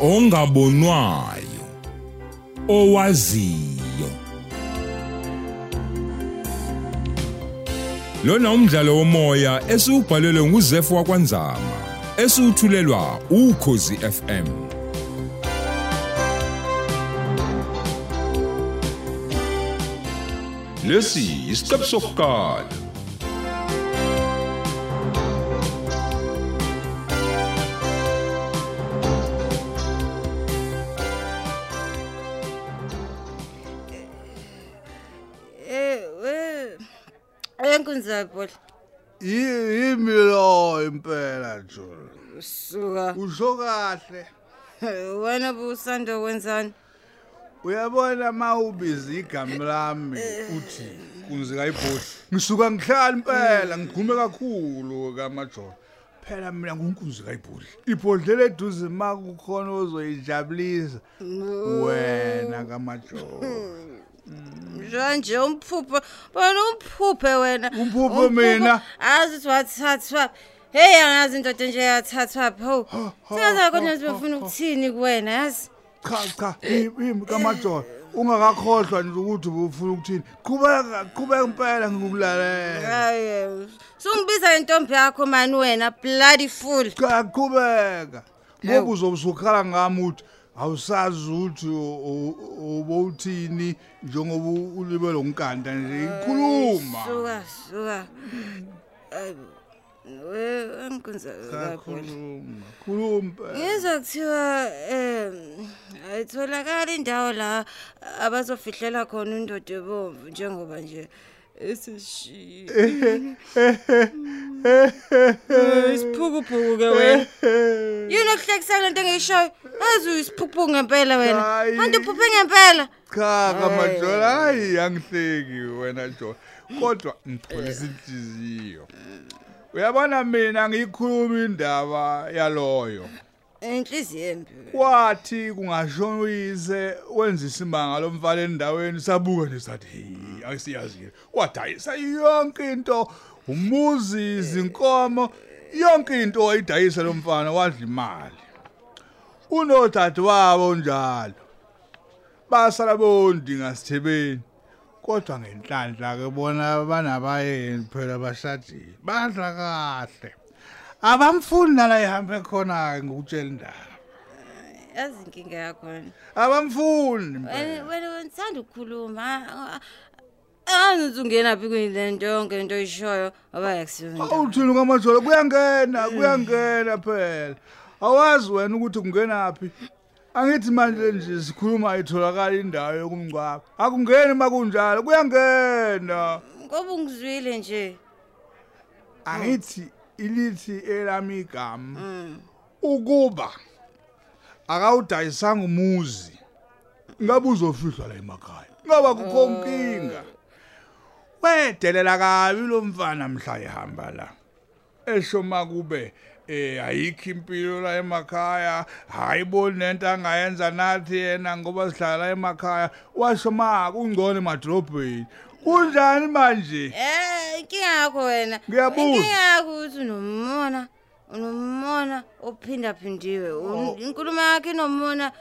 ongabonwayo owaziyo. Lona umdlalo womoya esiubhalelwe nguZefu wakwanzama esiuthulelwa ukhozi FM Lesi isiqebu sokuqala. Enkunzi yaphola yimi lo impela Jolo suka. Usho kahle. Wena busando kwenzani uyabona mawubiza igama lami uthi kunzika ibhodi ngisuka ngihlala impela ngigqume kakhulu kamajolo. Phela mina ngunkunzi kayibhodi. Ibhodlela eduze makukhona ozoyijabulisa. Wena kamajolo. njanje umphuphe wena umphuphe wena. Umphuphe mina? azi wathathwa hey angazi indoda nje yathathwa pho. Singazazi kodwa befuna ukuthini kuwena yazi? Cha cha yimi kamajolo ungakakhohlwa nje ukuthi ubufuna ukuthini. Qhubeka qhubeka impela ngikulalela hayi sungibiza intombi yakho mani wena bloody fool. Cha qhubeka. Ngoba uzobe usukhala ngami uthi awusazi ukuthi ubowuthini njengoba ulibele ngikanda nje ikhuluma suka suka. Hayi, we enkunzi kakhulu khuluma khuluma ngizwa kuthiwa um ayitholakala indawo la abazofihlela khona indoda ebomvu njengoba nje esishiye isiphukuphuku ke wena. Yini okuhlekisela lento engiyishoyo? Azi uyisiphukuphuku ngempela wena. Hayi. kanti uphuphe ngempela. Cha kamajola hayi angihleki wena jola kodwa ngipholisa inhliziyo. Uyabona mina ngiyikhuluma indaba yaloyo. Inhliziyo embi kwathi kungashoyise wenza isimanga lomfana endaweni sabuka nje sathi hey ayisiyazile wadayisa yonke into umuzi izinkomo yonke into wayidayisa lo mfana wadla imali. Unodade wabo njalo basala bondi ngasithebeni kodwa ngenhlanhla ke bona banabayeni phela bashadile badla kahle. Abamfuni nala ihambe khona ngokutshela indaba. Yazi inkinga yakhona. Abamfuni wena wena wenzanda ukukhuluma? Angithi ungenaphi kuyile nto yonke into oyishoyo ngoba yakusiyona awuthini kwamajolo kuyangena kuyangena phela. Awazi wena ukuthi kungenaphi angithi manje nje sikhuluma ayitholakala indawo yokumngcwaba. Akungeni makunjalo kuyangena. Ngoba ungizwile nje. Angithi ilithi elami igama ukuba akawudayisanga umuzi ngabe uzofihlwa la emakhaya? Ngoba kukho inkinga. Wedelela kabi lo mfana mhla ehamba la. Esho makube eh ayikho impilo la emakhaya hayiboni lento angayenza nathi yena ngoba sihlala la emakhaya. Washo ma kungcono emadrobheni. Kunjani manje? Eh inkinga yakho wena. Ngiyabuza. inkinga yakho ukuthi unomona unomona ophindaphindiwe. Un- inkulumo yakho inomona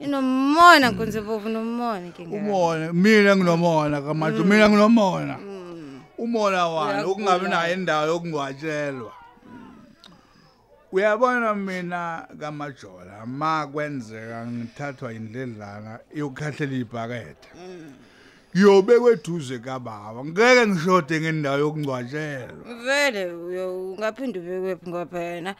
inomona nkonze bovu nomona inkinga yakho. umona mina nginomona kamanje mina nginomona. Umona wani Uyagula. ukungabi nayo indawo yokungwatshelwa uyabona mina kamajola ma kwenzeka ngithathwa indledlana yokukhahlela ibhakede ngiyobekwe eduze kababa. Ngeke ngishode ngendawo yokungcwatshelwa vele ungaphinde ubekwephi ngoba yena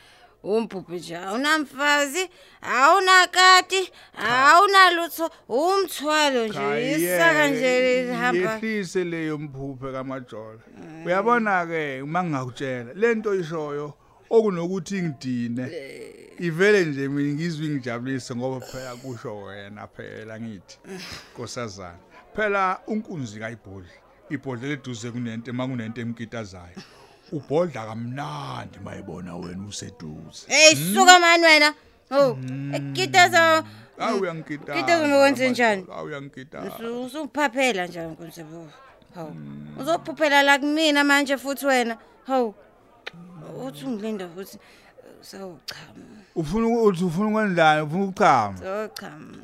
umbhubhi nje. Awunamfazi awunakati awunalutho umthwalo nje isaka nje lihamba yehlise leyo mphuphe kamajola uyabona ke uma ngingakutshela lento ishoyo okunokuthi ngidine ivele nje mina ngizwe ngijabulise ngoba phela kusho wena phela ngithi nkosazana. Phela unkunzi kayibhodli. Ibhodlela eduze kunento makunento emkitazayo. Ubhodla kamnandi mayibona wena useduze. Hey suka mani wena? Oh ekitaza awu uyangikita Kitaza nokwenze njani? awu uyangikita usuphaphela njani nkonzebo hawu uzophuphela la kumina manje futhi wena? Hawu uthi ungilinda futhi. Sawuchama. Ufuna ukuthi ufuna ukwendlani? Ufuna ukuchama? Sochama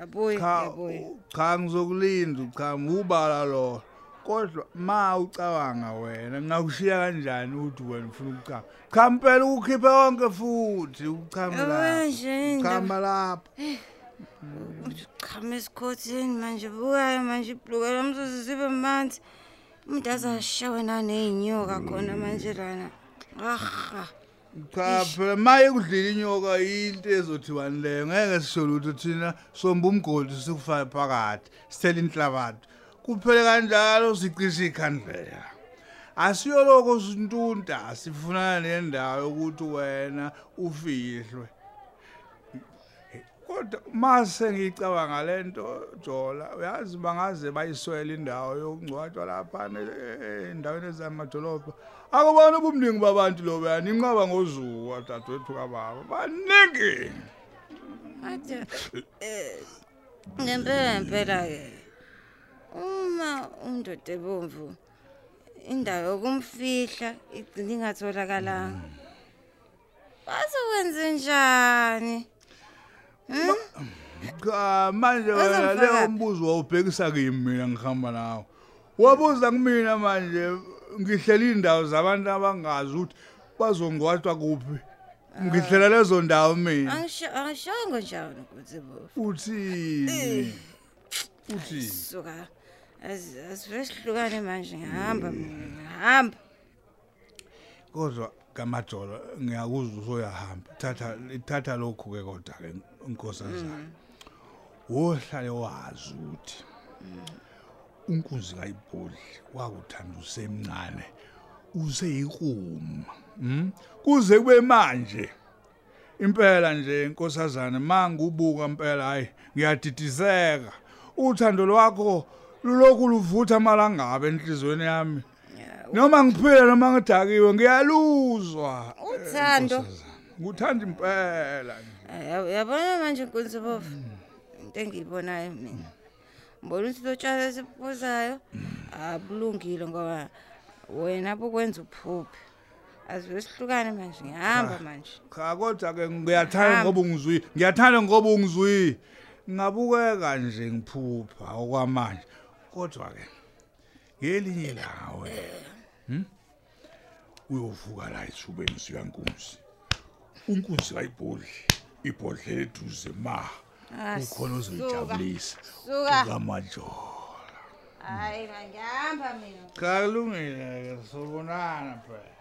yabuya cha yabuya. cha ngizokulinda uchama ubala lo kodwa ma ucabanga wena ngakushiya kanjani ukuthi wena ufuna ukuchama cha impela ukukhipha konke futhi uchama Yabuya lapha nje. Indaba chama lapha chama esikhotheni manje? Bukayo manje ibhluka lamzuzu zibe manzi. Umuntu azashawe naney'nyoka khona manje lana. Aha cha phela maye kudlila inyoka into ezothiwa nileyo ngeke sisho lutho thina somba umgodi sikufaka phakathi sithela inhlabathi. Kuphele kanjalo sicisha ikhandlela. Asiyoloko sintunta sifuna nendawo yokuthi wena ufihlwe. Kodwa mase ngicabanga lento jola uyazi bangaze bayiswela indawo yokungcwatshwa lapha endaweni ezamadolobha. Akubona ubumningi babantu lo bayani inqaba ngozuwa dadwethu kababa. Baningi! Athi eh ngempela ngempela ke uma undoda ebomvu indawo yokumfihla igcina ingatholakalanga bazokwenze njani? Cha manje wena Uzomfaka leyo kuphi? mbuzo wawubhekisa kimi mina ngihamba nawo. Wabuza kumina manje ngihlela indawo zabantu abangazi ukuthi bazongcwatshwa kuphi? Ngihlela lezo ndawo mina. Angisho angishongo njalo ukuthi bo uthini? Uthini? Suka. Asivele sihlukane manje ngihamba mina ngihamba. Kodwa kamajolo ngiyakuzwa usoyahamba. Thatha thatha lokhu ke kodwa ke inkosazana wohlale wazi ukuthi unkunzi kayibholi wakuthanda usemncane useyikuma hm kuze kube manje. Impela nje inkosazana mangubuka impela hayi ngiyadidiseka uthando lwakho lulokhu luvutha malangabe enhlizweni yami. Noma ngiphila noma ngidakiwe ngiyaluzwa Uthando. nguthanda impela Yabo- yabona manje nkunzi bovu? Into engiyibonayo mina. Ngibona ukuthi lo tshalo esiphuzayo abulungile ngoba wena bukwenza uphuphe. Azivele sihlukane manje ngihamba manje. cha kodwa ke ngiyathanda ngoba ungizwi ngiyathanda ngoba ungizwi. Ngabukeka nje ngiphupha okwamanje. Kodwa ke ngelinye lawe hm uyovuka la ethubeni siyankunzi unkunzi kayibhodli ibhodlela eduze ma Ah, ukhona suka. ozojabulisa Suka. ukamajola hayi ngiyahamba mina cha kulungile ke sobonana phela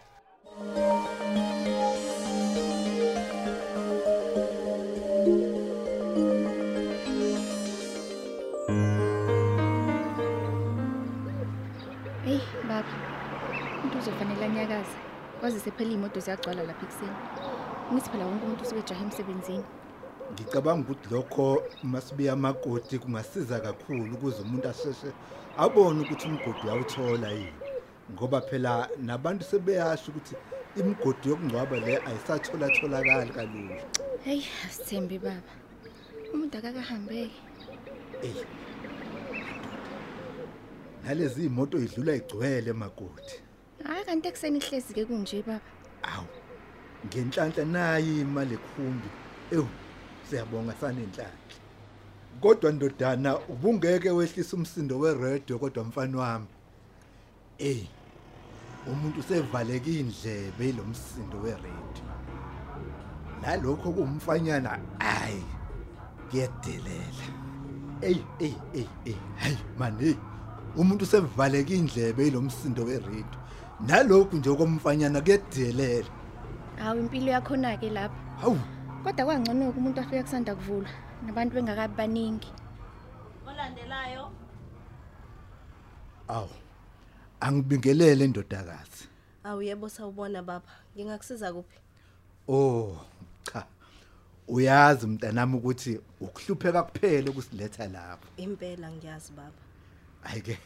Hey baba. Umuntu uzofanele anyakaze. Kwazise phela imoto ziyagcwala lapha ekuseni. Ngithi phela wonke umuntu usebejaha emsebenzini. ngicabanga ukuthi lokho masibiya amakoti kungasiza kakhulu ukuze umuntu asheshe abone ukuthi umgodi uyawuthola yini ngoba phela nabantu sebeyasho ukuthi imigodi yokungcwaba le ayisathola tholakali kalula Hey, asithembi baba. Umuntu akakahambeke. ey nalezi imoto idlula igcwele emakoti Hayi kanti ekuseni ihlezi ke kunje baba. awu ngenhlanhla nayi imali ekhumbi. Ewu siyabonga sanenhlanhla kodwa ndodana ubungeke wehlisa umsindo weradio kodwa mfana wami. Ey umuntu usevaleke indlebe ilomsindo weradio. Nalokho kumfanyana ayi kuyadelela. Ey ey ey ey hayi man hey umuntu usevaleke indlebe ilomsindo weradio. Nalokhu nje komfanyana kuyadelela. Hawu impilo yakhona ke lapha. hawu. Kodwa kwangcono umuntu afika kusanda kuvula nabantu bengakabi baningi. olandelayo? Awu angibingelele ndodakazi awu yebo sawubona baba. Ngingakusiza kuphi? Oh cha. Uyazi mntanami ukuthi ukuhlupheka kuphela ukusiletha lapha impela ngiyazi baba. Ayike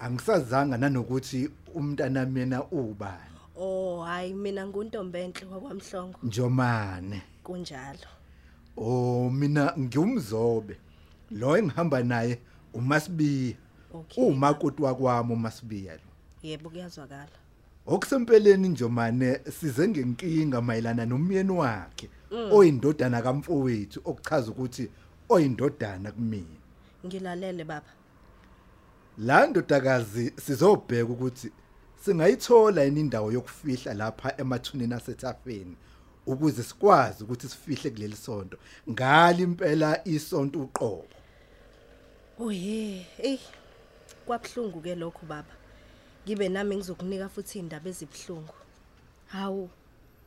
angisazanga nanokuthi umntanami yena ubani oh hayi mina nguntombenhle kwakwamhlongo njomane. Kunjalo. Oh mina ngiyumzobe lo engihamba naye umasibiya. Okay. Umakoti wakwami umasibiya lo. Yebo kuyazwakala. Okusempeleni njomane size ngenkinga mayelana nomyeni wakhe oyindodana kamfowethu okuchaza ukuthi oyindodana kumina. Ngilalele baba. la ndodakazi sizobheka ukuthi singayithola yini indawo yokufihla lapha emathuneni asethafeni ukuze sikwazi ukuthi sifihle kuleli sonto ngali impela isonto uqobo Oye, ey. Kwabhlungu ke lokho baba. Ngibe nami ngizokunika futhi indaba ezibhlungu. Hawu.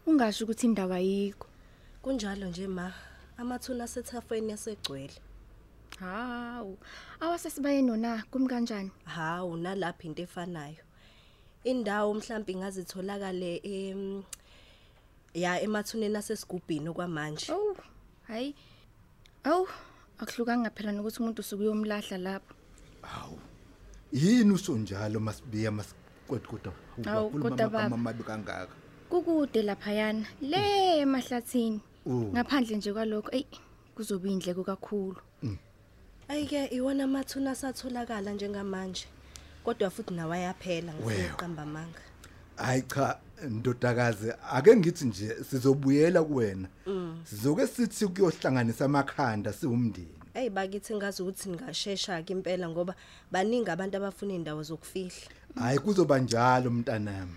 Ungasho ukuthi indaba ayikho. Kunjalo nje ma. Amathuna asethafeni yasegcwele. Hawu. Awasesibaye nona kumi kanjani? Hawu nalapha into efanayo. Indawo mhlawumbe ingazitholakale em ya emathuneni asesigubhini kwamanje. Oh, hayi. Awu, akuhlukanga phela nokuthi umuntu usuke uyomlahla lapho. yini usho njalo masibiya masikwetkuda Hawu, kodwa baba. amabi kangaka Kukude laphayana, le emahlathini. Oh. Ngaphandle nje kwalokho, ey, kuzoba indleko kakhulu. Ayike iwona amathuna asatholakala njengamanje. Kodwa futhi nawe ayaphela ngifuna Wew. uqamba amanga. hayi cha ndodakazi ake ngithi nje sizobuyela kuwena sizoke sithi kuyohlanganisa amakhanda siwumndeni Ey bakithi ngazi ukuthi ningashesha ke impela ngoba baningi abantu abafuna indawo zokufihla. hayi kuzoba njalo mntanami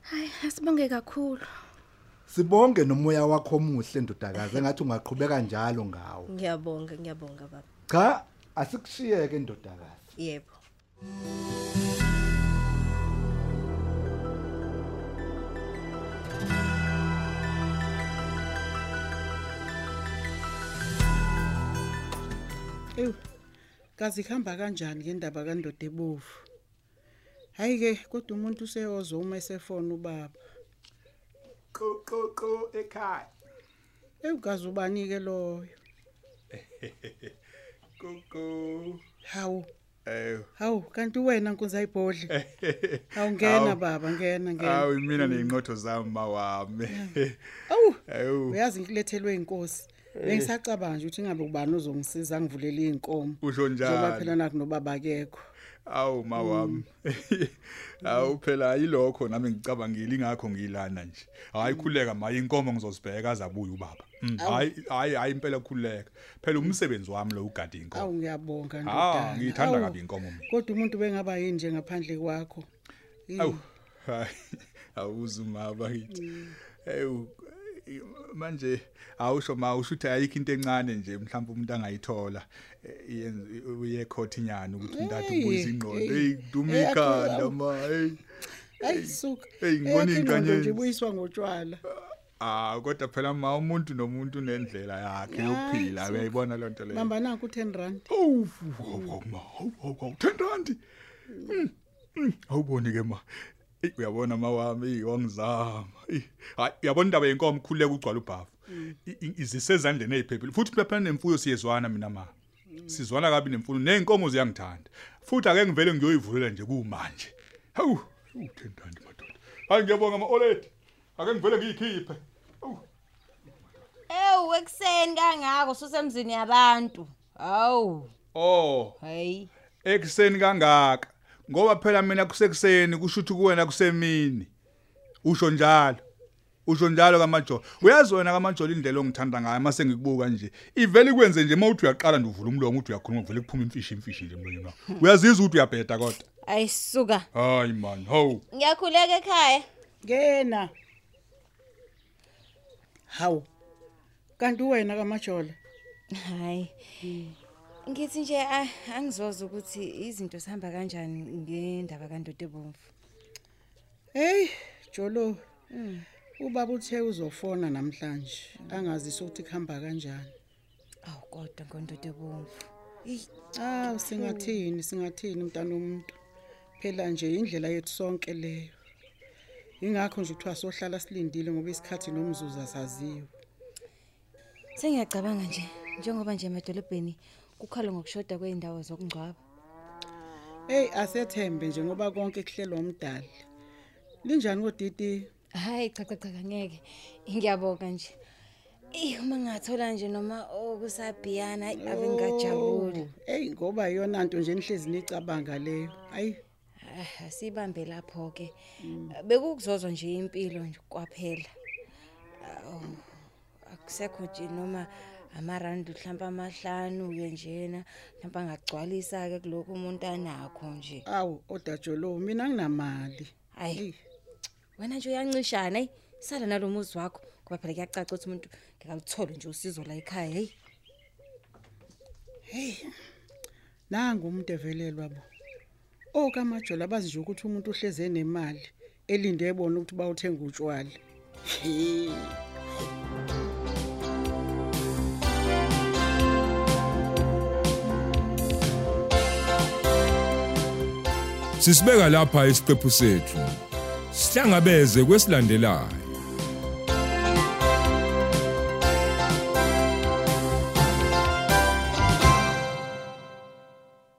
Hayi, asibonge kakhulu. sibonge nomoya wakho omuhle ndodakazi engathi ungaqhubeka njalo ngawo Ngiyabonga, ngiyabonga baba. cha asikushiyeke ndodakazi Yebo. Ew. Kazi khamba kanjani ke indaba kandoda ebovu? Hayi ke kodwa umuntu useyozwa uma esefona ubaba. qo qo qo ekhaya Ew kazi ubani ke loyo? kuku Hawu, eh hawu kanti wena nkunza ibhodle. Hawu ngena baba, ngena ngena. awu mina nezinqotho zami mawami Awu, awu uyazi ngilethelwe inkosi. Bengisacabanga nje ukuthi ngabe ubani ozongisiza ngivulele inkomo. usho Njoba phela njalo naku nobaba kekho. Awu mawami. Awu phela yilokho nami ngicabangile ingakho ngilana nje. Hayi khuleka maye inkomo ngizosibheka azabuya ubaba. Mm, hayi hayi hayi impela khuleka. Phela umsebenzi wami lo ugada Awu inkomo ngiyabonga ah ndodana. ngiyithanda Awu, kabi inkomo mina. Kodwa umuntu bengaba yini nje ngaphandle kwakho? Ih, awu hayi awuzuma bakithi ewu manje awusho ma usho ukuthi ayikho into encane nje mhlawumbe umuntu angayithola eh, uye court inyana ukuthi umntathu ubuyisa ingqondo hey, duma ikhanda ma hey Hayi suka. Hey, ngibona inkanyezi. nje buyiswa ngotshwala. ah kodwa phela ma umuntu nomuntu unendlela yakhe yokuphila uyayibona lonto leyo Bamba nanku 10 rand. Awu, ma awu awu, awu 10 rand Mm, mm, awuboni ke ma Ey, uyabona mawami wangizama. Hayi uyabona indaba yenkomo khuleka ugcwala ubhafu i- izisezandleni eziphephile futhi phela nemfuyo siyezwana mina ma. Sizwana kabi nemfuyo nenkomo ziyangithanda. Futhi ake ngivele ngiyoyivulela nje kumanje. Hawu 10 rand madoda. Hayi ngiyabonga ma oledi ake ngivele ngiyikhiphe. Ewu ekseni kangako susemzini yabantu. Hawu, oh. Hayi. ekseni kangaka. Ngoba phela mina kusekuseni kusho ukuthi kuwena kusemini usho njalo usho njalo kamajola uyazi wena kamajola indlela ongithanda ngayo mase ngikubuka nje ivele ikwenze nje mawuthi uyaqala nje uvula umlomo uthi uyakhuluma kuvele kuphuma imfishi imfishi nje emlonyeni wakho uyazizwa ukuthi uyabheda kodwa Ayisuka. hayi man ho Ngiyakhuleka ekhaya. Ngena. Hawu. Kanti wena kamajola. Hayi. Ngithi nje ah, angizoza ukuthi izinto zihamba kanjani ngendaba kaNdodo ebomvu. Hey, Jolo. Ubaba uthe uzofona namhlanje. Angazise ukuthi kuhamba kanjani. Awu kodwa ngoNdodo ebomvu. Ah, singathini, singathini mntana womuntu. Phela nje indlela yethu sonke leyo. Ingakho nje kuthiwa sohlala silindile ngoba isikhathi nomzuzu asaziwe. Sengiyacabanga nje njengoba nje emadolobheni kukhala ngokushoda kweindawo zokungcwaba. Hey, asethembe nje ngoba konke kuhlelwa umdali. Linjani kodidi? Hayi cha cha cha ngeke. Ngiyabonga nje. Eh uma ngathola nje noma okusabhiyana ave ngajabula. Hey, ngoba iyona nto nje nihlezi nicabanga leyo. Ayi, Ah, sibambe lapho ke bekukuzozwa nje impilo nje kwaphela Awu, akusekho nje noma amarandi mhlawumbe amahlanu uye njena mhlawumbe angagcwalisa ke kuloko umuntu anakho nje. Awu odajolo mina nginamali. Hayi wena nje uyancishana hey sala nalomuzi wakho ngoba phela kuyacaca ukuthi umuntu ngekaluthole nje usizo la ekhaya hey nangu umuntu evelelwa bo okamajola bazi nje ukuthi umuntu uhleze nemali elinde ebona ukuthi bawuthenga utshwala. He. Sisibeka lapha isiqephu sethu. Sihlangabeze kwesilandelayo.